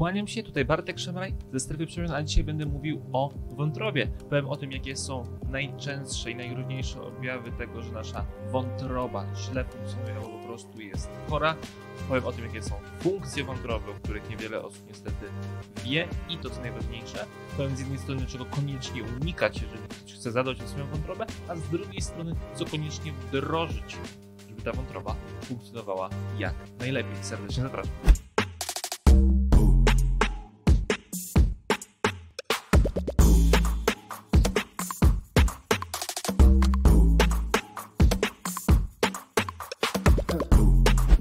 Kłaniam się, tutaj Bartek Szemraj ze Strefy Przemian, a dzisiaj będę mówił o wątrobie. Powiem o tym, jakie są najczęstsze i najróżniejsze objawy tego, że nasza wątroba źle funkcjonuje albo po prostu jest chora. Powiem o tym, jakie są funkcje wątroby, o których niewiele osób niestety wie i to co najważniejsze. Powiem z jednej strony, czego koniecznie unikać, jeżeli ktoś chce zadać o swoją wątrobę, a z drugiej strony, co koniecznie wdrożyć, żeby ta wątroba funkcjonowała jak najlepiej. Serdecznie zapraszam.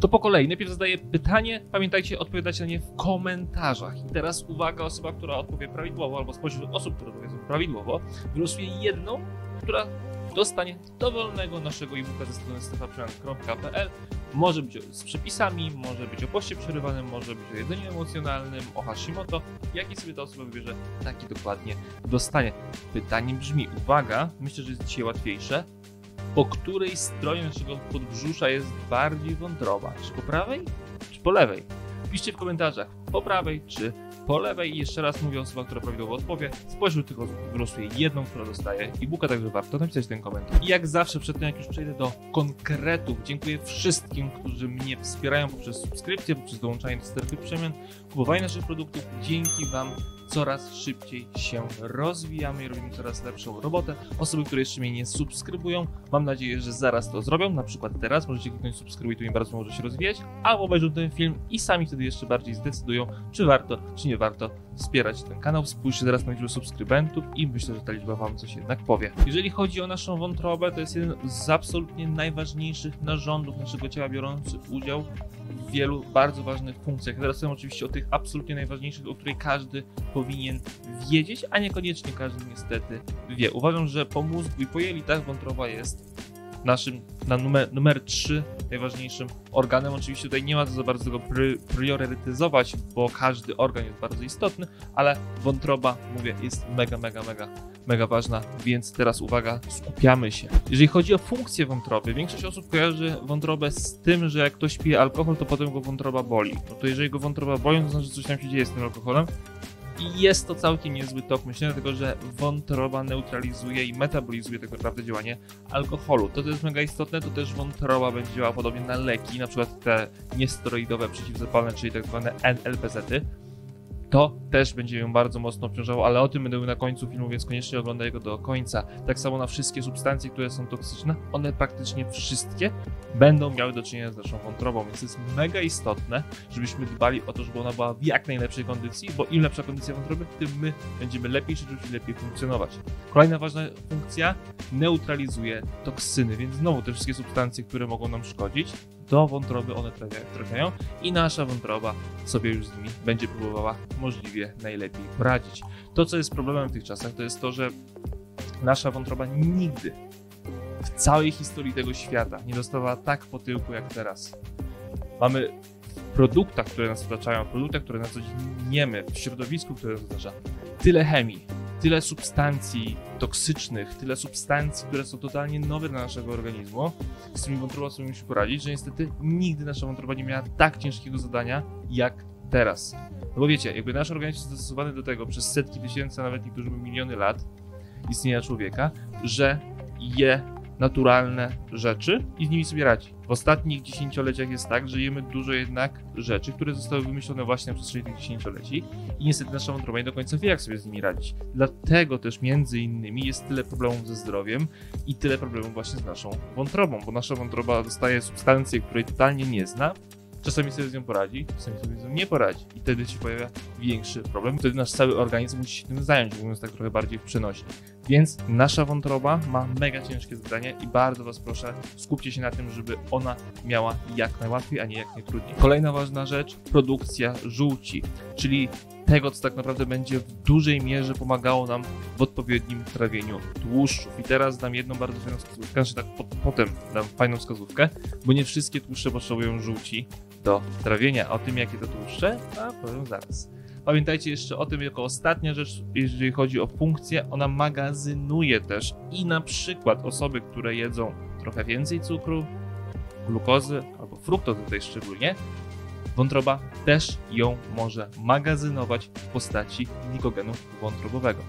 Po kolei. Najpierw zadaję pytanie, pamiętajcie, odpowiadać na nie w komentarzach. I teraz uwaga, osoba, która odpowie prawidłowo, albo spośród osób, które odpowiedzą prawidłowo, wylosuje jedną, która dostanie dowolnego naszego e-booka ze strony strefaprzemian.pl. Może być z przepisami, może być o poście przerywanym, może być o jedzeniu emocjonalnym, o Hashimoto. Jaki sobie ta osoba wybierze, taki dokładnie dostanie. Pytanie brzmi, uwaga, myślę, że jest dzisiaj łatwiejsze po której stronie naszego podbrzusza jest bardziej wątroba? Czy po prawej, czy po lewej? Piszcie w komentarzach po prawej, czy po lewej. I jeszcze raz mówię osoba, która prawidłowo odpowie. Spośród tych osób wylosuje jedną, która dostaje e-booka, także warto napisać ten komentarz. I jak zawsze, przed tym jak już przejdę do konkretów, dziękuję wszystkim, którzy mnie wspierają poprzez subskrypcję, poprzez dołączanie do strefy przemian, kupowanie naszych produktów. Dzięki Wam coraz szybciej się rozwijamy i robimy coraz lepszą robotę. Osoby, które jeszcze mnie nie subskrybują, mam nadzieję, że zaraz to zrobią. Na przykład teraz możecie kliknąć subskrybuj, to mi bardzo może się rozwijać, albo obejrzą ten film i sami wtedy jeszcze bardziej zdecydują, czy warto, czy nie warto wspierać ten kanał. Spójrzcie teraz na liczbę subskrybentów i myślę, że ta liczba Wam coś jednak powie. Jeżeli chodzi o naszą wątrobę, to jest jeden z absolutnie najważniejszych narządów naszego ciała biorących udział w wielu bardzo ważnych funkcjach. Teraz powiem oczywiście o tych absolutnie najważniejszych, o których każdy powinien wiedzieć, a niekoniecznie każdy niestety wie. Uważam, że po mózgu i po jelitach wątroba jest naszym na numer, numer 3 najważniejszym organem. Oczywiście tutaj nie ma co za bardzo tego pry, priorytetyzować, bo każdy organ jest bardzo istotny, ale wątroba, mówię, jest mega, mega, mega, mega ważna, więc teraz uwaga, skupiamy się. Jeżeli chodzi o funkcję wątroby, większość osób kojarzy wątrobę z tym, że jak ktoś pije alkohol, to potem go wątroba boli. No to jeżeli go wątroba boli, to znaczy, że coś tam się dzieje z tym alkoholem. I jest to całkiem niezły tok myślenia, dlatego że wątroba neutralizuje i metabolizuje tak naprawdę działanie alkoholu. To, co jest mega istotne, to też wątroba będzie działała podobnie na leki, na przykład te niesteroidowe przeciwzapalne, czyli tak zwane NLPZ-y. To też będzie ją bardzo mocno obciążało, ale o tym będę na końcu filmu, więc koniecznie oglądaj go do końca. Tak samo na wszystkie substancje, które są toksyczne, one praktycznie wszystkie będą miały do czynienia z naszą wątrobą, więc jest mega istotne, żebyśmy dbali o to, żeby ona była w jak najlepszej kondycji, bo im lepsza kondycja wątroby, tym my będziemy lepiej żyć i lepiej funkcjonować. Kolejna ważna funkcja neutralizuje toksyny, więc znowu te wszystkie substancje, które mogą nam szkodzić, do wątroby one trafiają i nasza wątroba sobie już z nimi będzie próbowała możliwie najlepiej poradzić. To, co jest problemem w tych czasach, to jest to, że nasza wątroba nigdy w całej historii tego świata nie dostawała tak po tyłku jak teraz. Mamy w produktach, które nas otaczają, w produktach, które na co dzień jemy, w środowisku, które nas otacza, tyle chemii, tyle substancji toksycznych, tyle substancji, które są totalnie nowe dla naszego organizmu, z którymi wątroba sobie musi poradzić, że niestety nigdy nasza wątroba nie miała tak ciężkiego zadania jak teraz. No bo wiecie, jakby nasz organizm jest dostosowany do tego przez setki tysięcy, nawet niektórzy miliony lat istnienia człowieka, że je naturalne rzeczy i z nimi sobie radzi. W ostatnich dziesięcioleciach jest tak, że jemy dużo jednak rzeczy, które zostały wymyślone właśnie na przestrzeni tych dziesięcioleci i niestety nasza wątroba nie do końca wie, jak sobie z nimi radzić. Dlatego też między innymi jest tyle problemów ze zdrowiem i tyle problemów właśnie z naszą wątrobą, bo nasza wątroba dostaje substancję, której totalnie nie zna, Czasami sobie z nią poradzi, czasami sobie z nią nie poradzi. I wtedy się pojawia większy problem. Wtedy nasz cały organizm musi się tym zająć, mówiąc tak trochę bardziej w przenośni. Więc nasza wątroba ma mega ciężkie zadanie i bardzo Was proszę, skupcie się na tym, żeby ona miała jak najłatwiej, a nie jak najtrudniej. Kolejna ważna rzecz, produkcja żółci, czyli tego, co tak naprawdę będzie w dużej mierze pomagało nam w odpowiednim trawieniu tłuszczów. I teraz dam jedną bardzo fajną wskazówkę, znaczy tak po, potem dam fajną wskazówkę, bo nie wszystkie tłuszcze potrzebują żółci do trawienia. O tym, jakie to tłuszcze, a powiem zaraz. Pamiętajcie jeszcze o tym, jako ostatnia rzecz, jeżeli chodzi o funkcję, ona magazynuje też i na przykład osoby, które jedzą trochę więcej cukru, glukozy albo fruktozy tutaj szczególnie, Wątroba też ją może magazynować w postaci glikogenu wątrobowego.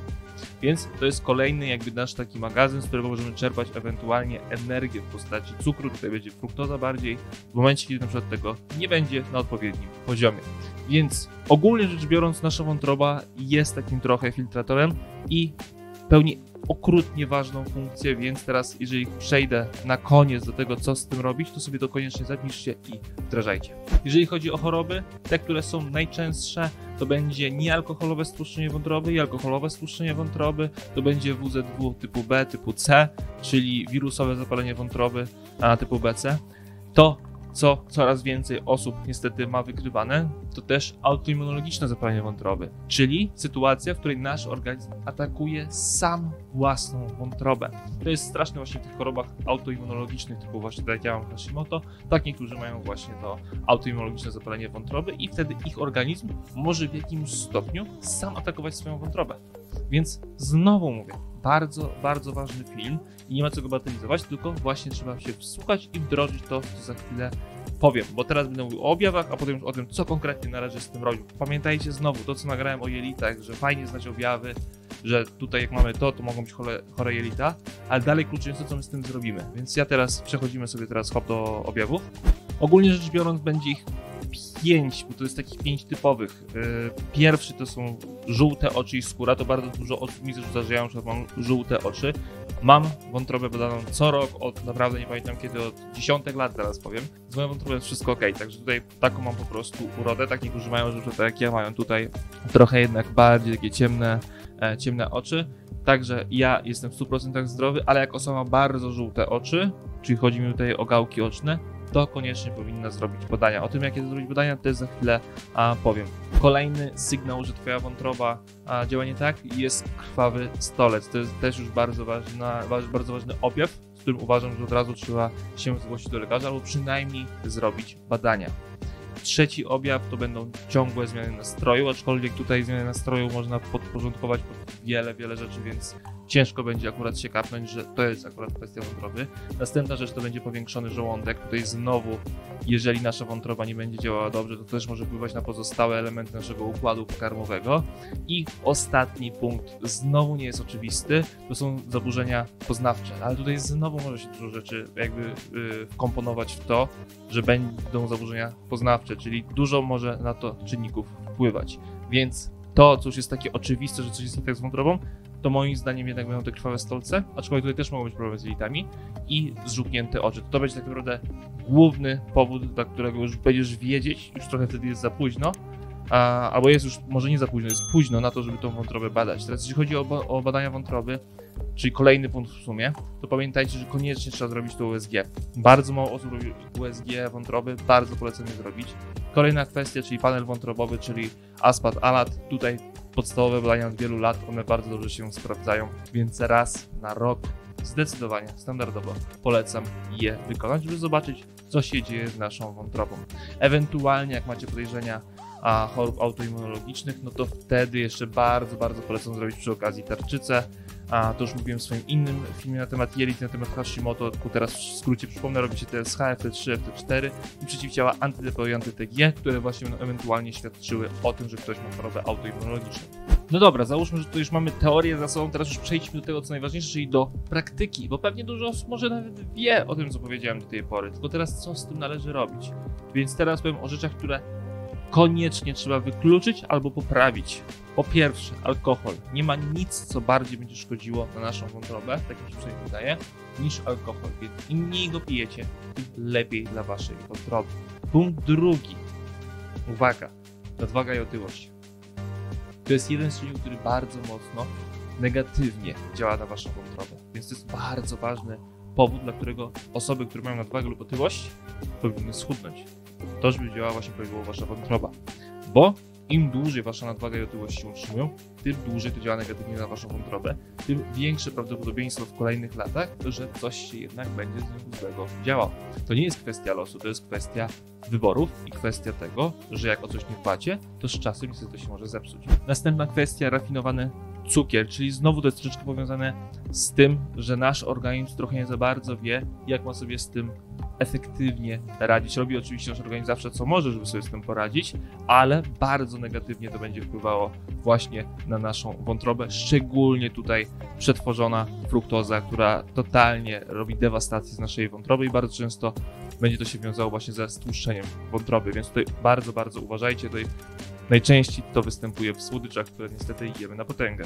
Więc to jest kolejny jakby nasz taki magazyn, z którego możemy czerpać ewentualnie energię w postaci cukru, tutaj będzie fruktoza bardziej, w momencie kiedy na przykład tego nie będzie na odpowiednim poziomie. Więc ogólnie rzecz biorąc nasza wątroba jest takim trochę filtratorem i pełni okrutnie ważną funkcję, więc teraz jeżeli przejdę na koniec do tego, co z tym robić, to sobie to koniecznie zapiszcie i wdrażajcie. Jeżeli chodzi o choroby, te, które są najczęstsze, to będzie niealkoholowe stłuszczenie wątroby i alkoholowe stłuszczenie wątroby, to będzie WZW typu B, typu C, czyli wirusowe zapalenie wątroby a, typu BC. To co coraz więcej osób niestety ma wykrywane, to też autoimmunologiczne zapalenie wątroby, czyli sytuacja, w której nasz organizm atakuje sam własną wątrobę. To jest straszne właśnie w tych chorobach autoimmunologicznych, typu właśnie tak jak ja mam Hashimoto, tak niektórzy mają właśnie to autoimmunologiczne zapalenie wątroby i wtedy ich organizm może w jakimś stopniu sam atakować swoją wątrobę. Więc znowu mówię, bardzo, bardzo ważny film i nie ma co go baterizować, tylko właśnie trzeba się wsłuchać i wdrożyć to, co za chwilę powiem, bo teraz będę mówił o objawach, a potem już o tym, co konkretnie należy z tym robić. Pamiętajcie znowu to, co nagrałem o jelitach, że fajnie znać objawy, że tutaj jak mamy to, to mogą być chore, chore jelita, ale dalej kluczem jest to, co my z tym zrobimy. Więc ja teraz przechodzimy sobie teraz hop do objawów. Ogólnie rzecz biorąc będzie ich pięć, bo to jest takich pięć typowych. Pierwszy to są żółte oczy i skóra, to bardzo dużo osób mi zarzuca, że ja że mam żółte oczy. Mam wątrobę badaną co rok, od naprawdę nie pamiętam kiedy, od dziesiątek lat teraz powiem. Z moją wątrobą jest wszystko ok, także tutaj taką mam po prostu urodę. Tak niektórzy mają, że tak jak ja mają tutaj trochę jednak bardziej takie ciemne, e, ciemne oczy. Także ja jestem w 100% zdrowy, ale jak osoba ma bardzo żółte oczy, czyli chodzi mi tutaj o gałki oczne, to koniecznie powinna zrobić badania. O tym, jakie zrobić badania, też za chwilę a, powiem. Kolejny sygnał, że Twoja wątroba a, działa nie tak, jest krwawy stolec. To jest też już bardzo, ważna, bardzo ważny objaw, z którym uważam, że od razu trzeba się zgłosić do lekarza, albo przynajmniej zrobić badania. Trzeci objaw to będą ciągłe zmiany nastroju, aczkolwiek tutaj zmiany nastroju można podporządkować pod wiele, wiele rzeczy, więc ciężko będzie akurat się kapnąć, że to jest akurat kwestia wątroby. Następna rzecz to będzie powiększony żołądek. Tutaj znowu, jeżeli nasza wątroba nie będzie działała dobrze, to też może wpływać na pozostałe elementy naszego układu pokarmowego. I ostatni punkt, znowu nie jest oczywisty, to są zaburzenia poznawcze, ale tutaj znowu może się dużo rzeczy jakby yy, wkomponować w to, że będą zaburzenia poznawcze, czyli dużo może na to czynników wpływać. Więc to, co już jest takie oczywiste, że coś jest tak z wątrobą, to moim zdaniem jednak będą te krwawe stolce, aczkolwiek tutaj też mogą być problemy z jelitami i zżółknięte oczy. To będzie tak naprawdę główny powód, dla którego już będziesz wiedzieć, już trochę wtedy jest za późno, a, albo jest już, może nie za późno, jest późno na to, żeby tą wątrobę badać. Teraz jeśli chodzi o, o badania wątroby, czyli kolejny punkt w sumie, to pamiętajcie, że koniecznie trzeba zrobić to USG. Bardzo mało osób robi USG wątroby, bardzo polecamy zrobić. Kolejna kwestia, czyli panel wątrobowy, czyli aspat, alat. Tutaj podstawowe badania od wielu lat, one bardzo dobrze się sprawdzają, więc raz na rok zdecydowanie standardowo polecam je wykonać, żeby zobaczyć, co się dzieje z naszą wątrobą. Ewentualnie, jak macie podejrzenia a chorób autoimmunologicznych, no to wtedy jeszcze bardzo, bardzo polecam zrobić przy okazji tarczycę. A to już mówiłem w swoim innym filmie na temat jelit, na temat Hashimoto, tylko teraz w skrócie przypomnę, robicie TSH, FT3, FT4 i przeciwciała antyDP i antyTG, które właśnie będą ewentualnie świadczyły o tym, że ktoś ma chorobę autoimmunologiczną. No dobra, załóżmy, że tu już mamy teorię za sobą, teraz już przejdźmy do tego, co najważniejsze, czyli do praktyki, bo pewnie dużo osób może nawet wie o tym, co powiedziałem do tej pory, tylko teraz co z tym należy robić. Więc teraz powiem o rzeczach, które koniecznie trzeba wykluczyć albo poprawić. Po pierwsze, alkohol. Nie ma nic, co bardziej będzie szkodziło na naszą wątrobę, tak mi się przynajmniej wydaje, niż alkohol. Więc im mniej go pijecie, tym lepiej dla waszej wątroby. Punkt drugi. Uwaga, nadwaga i otyłość. To jest jeden z czynników, który bardzo mocno negatywnie działa na waszą wątrobę. Więc to jest bardzo ważny powód, dla którego osoby, które mają nadwagę lub otyłość, powinny schudnąć to, żeby działała właśnie prawidłowo wasza wątroba. Bo im dłużej wasza nadwaga i otyłość się utrzymują, tym dłużej to działa negatywnie na waszą wątrobę, tym większe prawdopodobieństwo w kolejnych latach, że coś się jednak będzie z nią złego działało. To nie jest kwestia losu, to jest kwestia wyborów i kwestia tego, że jak o coś nie dbacie, to z czasem niestety to się może zepsuć. Następna kwestia, rafinowany cukier, czyli znowu to jest troszeczkę powiązane z tym, że nasz organizm trochę nie za bardzo wie, jak ma sobie z tym efektywnie radzić. Robi oczywiście nasz organizm zawsze co może, żeby sobie z tym poradzić, ale bardzo negatywnie to będzie wpływało właśnie na naszą wątrobę, szczególnie tutaj przetworzona fruktoza, która totalnie robi dewastację z naszej wątroby i bardzo często będzie to się wiązało właśnie ze stłuszczeniem wątroby, więc tutaj bardzo, bardzo uważajcie. Tutaj najczęściej to występuje w słodyczach, które niestety jemy na potęgę.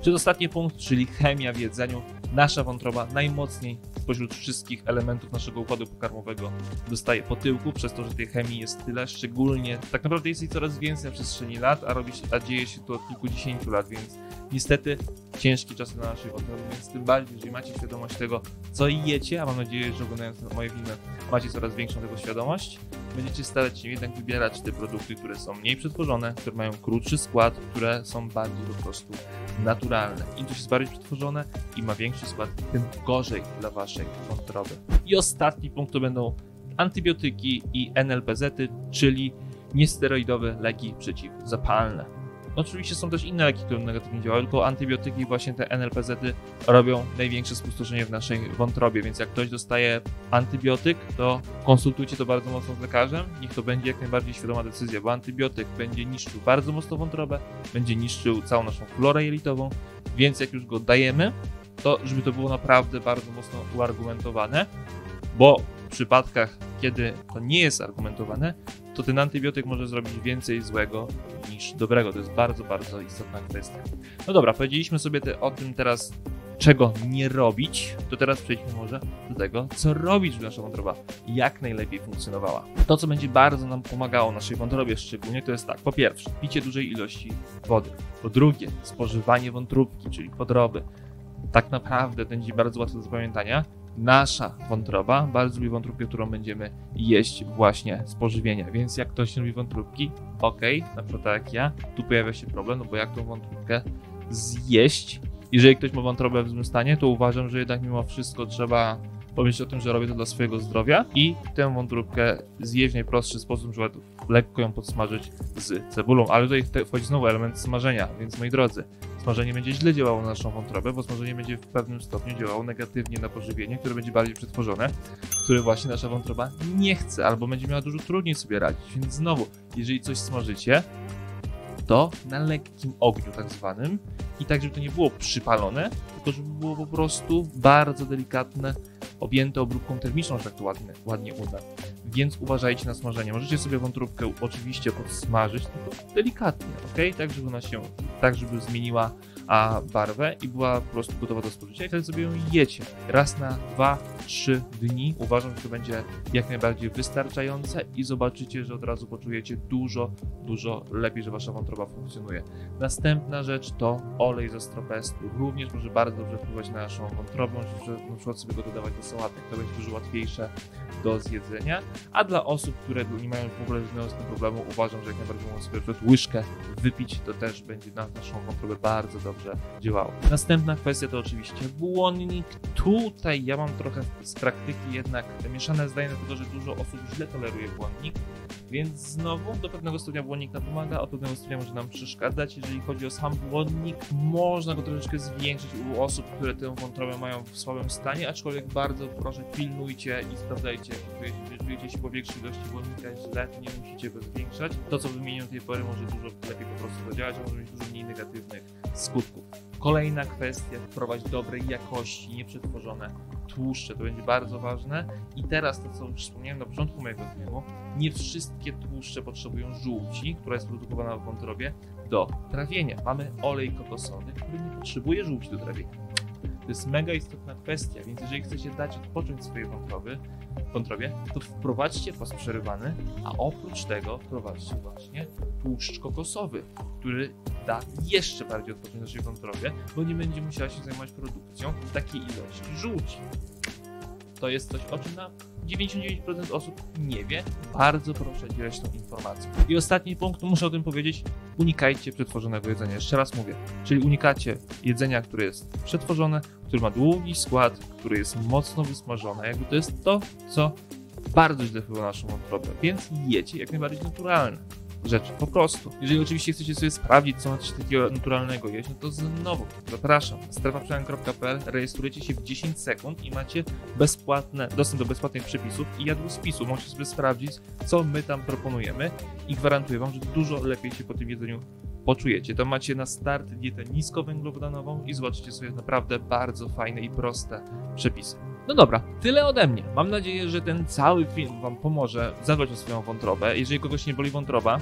Przedostatni punkt, czyli chemia w jedzeniu. Nasza wątroba najmocniej spośród wszystkich elementów naszego układu pokarmowego dostaje po tyłku, przez to, że tej chemii jest tyle, szczególnie tak naprawdę jest jej coraz więcej na przestrzeni lat, a, robi się, a dzieje się to od kilkudziesięciu lat, więc niestety ciężkie czasy na naszej wątrobie, więc tym bardziej, jeżeli macie świadomość tego, co jecie, a mam nadzieję, że oglądając moje filmy macie coraz większą tego świadomość, będziecie starać się jednak wybierać te produkty, które są mniej przetworzone, które mają krótszy skład, które są bardziej po prostu naturalne. Im coś jest bardziej przetworzone i ma większy skład, tym gorzej dla waszej wątroby. I ostatni punkt to będą antybiotyki i NLPZ-y, czyli niesteroidowe leki przeciwzapalne. Oczywiście są też inne leki, które negatywnie działają, tylko antybiotyki właśnie te NLPZ-y robią największe spustoszenie w naszej wątrobie, więc jak ktoś dostaje antybiotyk, to konsultujcie to bardzo mocno z lekarzem, niech to będzie jak najbardziej świadoma decyzja, bo antybiotyk będzie niszczył bardzo mocno wątrobę, będzie niszczył całą naszą florę jelitową, więc jak już go dajemy, to żeby to było naprawdę bardzo mocno uargumentowane, bo w przypadkach, kiedy to nie jest argumentowane, to ten antybiotyk może zrobić więcej złego niż dobrego. To jest bardzo, bardzo istotna kwestia. No dobra, powiedzieliśmy sobie te, o tym teraz, czego nie robić, to teraz przejdźmy może do tego, co robić, żeby nasza wątroba jak najlepiej funkcjonowała. To, co będzie bardzo nam pomagało naszej wątrobie szczególnie, to jest tak, po pierwsze, picie dużej ilości wody. Po drugie, spożywanie wątróbki, czyli podroby. Tak naprawdę będzie bardzo łatwe do zapamiętania, nasza wątroba bardzo lubi wątróbkę, którą będziemy jeść właśnie z pożywienia. Więc jak ktoś lubi wątróbki, ok, na przykład tak jak ja, tu pojawia się problem, no bo jak tą wątróbkę zjeść? Jeżeli ktoś ma wątrobę w złym stanie, to uważam, że jednak mimo wszystko trzeba pomyśleć o tym, że robię to dla swojego zdrowia i tę wątróbkę zjeść w najprostszy sposób, żeby lekko ją podsmażyć z cebulą. Ale tutaj wchodzi znowu element smażenia, więc moi drodzy, smażenie będzie źle działało na naszą wątrobę, bo smażenie będzie w pewnym stopniu działało negatywnie na pożywienie, które będzie bardziej przetworzone, które właśnie nasza wątroba nie chce, albo będzie miała dużo trudniej sobie radzić. Więc znowu, jeżeli coś smażycie, to na lekkim ogniu tak zwanym i tak, żeby to nie było przypalone, tylko żeby było po prostu bardzo delikatne, objęte obróbką termiczną, że tak to ładnie, ładnie uda. Więc uważajcie na smażenie. Możecie sobie wątróbkę oczywiście podsmażyć, tylko delikatnie, ok? Tak, żeby ona się, tak, żeby zmieniła a barwę i była po prostu gotowa do spożycia i wtedy sobie ją jecie. Raz na 2-3 dni uważam, że to będzie jak najbardziej wystarczające i zobaczycie, że od razu poczujecie dużo, dużo lepiej, że wasza wątroba funkcjonuje. Następna rzecz to olej ze stropestu. Również może bardzo dobrze wpływać na naszą wątrobę, że na przykład sobie go dodawać do sałatek. To będzie dużo łatwiejsze do zjedzenia. A dla osób, które nie mają w ogóle tym problemu, uważam, że jak najbardziej mogą sobie łyżkę wypić, to też będzie na naszą wątrobę bardzo dobrze dobrze działało. Następna kwestia to oczywiście błonnik. Tutaj ja mam trochę z praktyki jednak mieszane zdanie, dlatego że dużo osób źle toleruje błonnik, więc znowu do pewnego stopnia błonnik nam pomaga, od pewnego stopnia może nam przeszkadzać. Jeżeli chodzi o sam błonnik, można go troszeczkę zwiększyć u osób, które tę wątrobę mają w słabym stanie, aczkolwiek bardzo proszę pilnujcie i sprawdzajcie, jeżeli czujecie się powiększej ilości błonnika źle, nie musicie go zwiększać. To, co wymieniłem do tej pory, może dużo lepiej po prostu zadziałać, a może mieć dużo mniej negatywnych skutków. Kolejna kwestia, wprowadź dobrej jakości, nieprzetworzone tłuszcze, to będzie bardzo ważne. I teraz to, co już wspomniałem na początku mojego filmu, nie wszystkie tłuszcze potrzebują żółci, która jest produkowana w wątrobie, do trawienia. Mamy olej kokosowy, który nie potrzebuje żółci do trawienia. To jest mega istotna kwestia, więc jeżeli chcecie dać odpocząć swojej wątroby, wątrobie, to wprowadźcie pas przerywany, a oprócz tego wprowadźcie właśnie tłuszcz kokosowy, który da jeszcze bardziej odpocząć naszej wątrobie, bo nie będzie musiała się zajmować produkcją takiej ilości żółci. To jest coś, o czym na 99% osób nie wie. Bardzo proszę dzielać tą informacją. I ostatni punkt, muszę o tym powiedzieć, unikajcie przetworzonego jedzenia. Jeszcze raz mówię, czyli unikacie jedzenia, które jest przetworzone, które ma długi skład, które jest mocno wysmażone. Jakby to jest to, co bardzo źle wpływa na naszą wątrobę, więc jecie jak najbardziej naturalne. Rzeczy, po prostu. Jeżeli oczywiście chcecie sobie sprawdzić, co macie takiego naturalnego jeść, no to znowu zapraszam. strefaprzemian.pl rejestrujecie się w 10 sekund i macie bezpłatne, dostęp do bezpłatnych przepisów i jadłospisu. Możecie sobie sprawdzić, co my tam proponujemy i gwarantuję wam, że dużo lepiej się po tym jedzeniu poczujecie. To macie na start dietę niskowęglowodanową i zobaczycie sobie naprawdę bardzo fajne i proste przepisy. No dobra, tyle ode mnie. Mam nadzieję, że ten cały film Wam pomoże zadbać o swoją wątrobę. Jeżeli kogoś nie boli wątroba,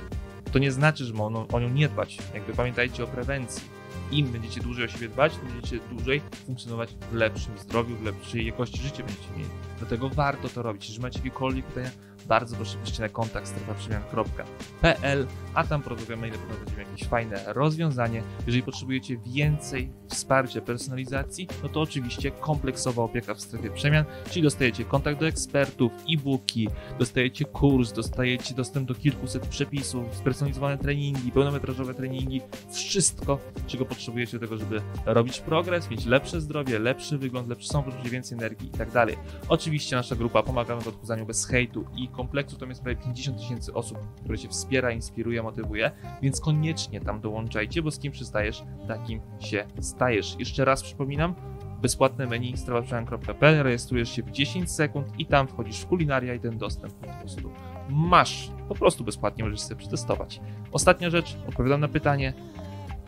to nie znaczy, że ma o, o nią nie dbać. Jakby pamiętajcie o prewencji. Im będziecie dłużej o siebie dbać, tym będziecie dłużej funkcjonować w lepszym zdrowiu, w lepszej jakości życia będziecie mieli. Dlatego warto to robić. Jeżeli macie jakiekolwiek pytania, bardzo proszę piszcie na kontakt strefaprzemian.pl, a tam na pewno będziemy jakieś fajne rozwiązanie. Jeżeli potrzebujecie więcej wsparcia, personalizacji, no to oczywiście kompleksowa opieka w strefie przemian, czyli dostajecie kontakt do ekspertów, e-booki, dostajecie kurs, dostajecie dostęp do kilkuset przepisów, spersonalizowane treningi, pełnometrażowe treningi, wszystko, czego potrzebujecie do tego, żeby robić progres, mieć lepsze zdrowie, lepszy wygląd, lepszy samopoczucie, więcej energii i tak dalej. Oczywiście nasza grupa Pomagamy w odchudzaniu bez hejtu i kompleksu, tam jest prawie 50 tysięcy osób, które się wspiera, inspiruje, motywuje, więc koniecznie tam dołączajcie, bo z kim przystajesz, takim się stajesz. Jeszcze raz przypominam, bezpłatne menu strawaprzemian.pl, rejestrujesz się w 10 sekund i tam wchodzisz w kulinaria i ten dostęp po prostu masz. Po prostu bezpłatnie możesz sobie przetestować. Ostatnia rzecz, odpowiadam na pytanie,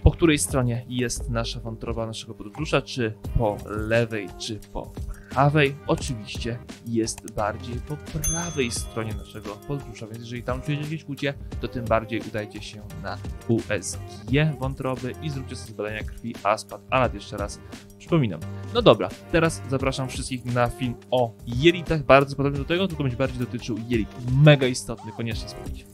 po której stronie jest nasza wątroba naszego podróża, czy po lewej, czy po prawej. Oczywiście jest bardziej po prawej stronie naszego podróża, więc jeżeli tam czujecie jakieś kłucie, to tym bardziej udajcie się na USG wątroby i zróbcie sobie badania krwi ASPAT. A nad jeszcze raz przypominam. No dobra, teraz zapraszam wszystkich na film o jelitach, bardzo podobny do tego, tylko będzie bardziej dotyczył jelit. Mega istotny, koniecznie sprawdźcie.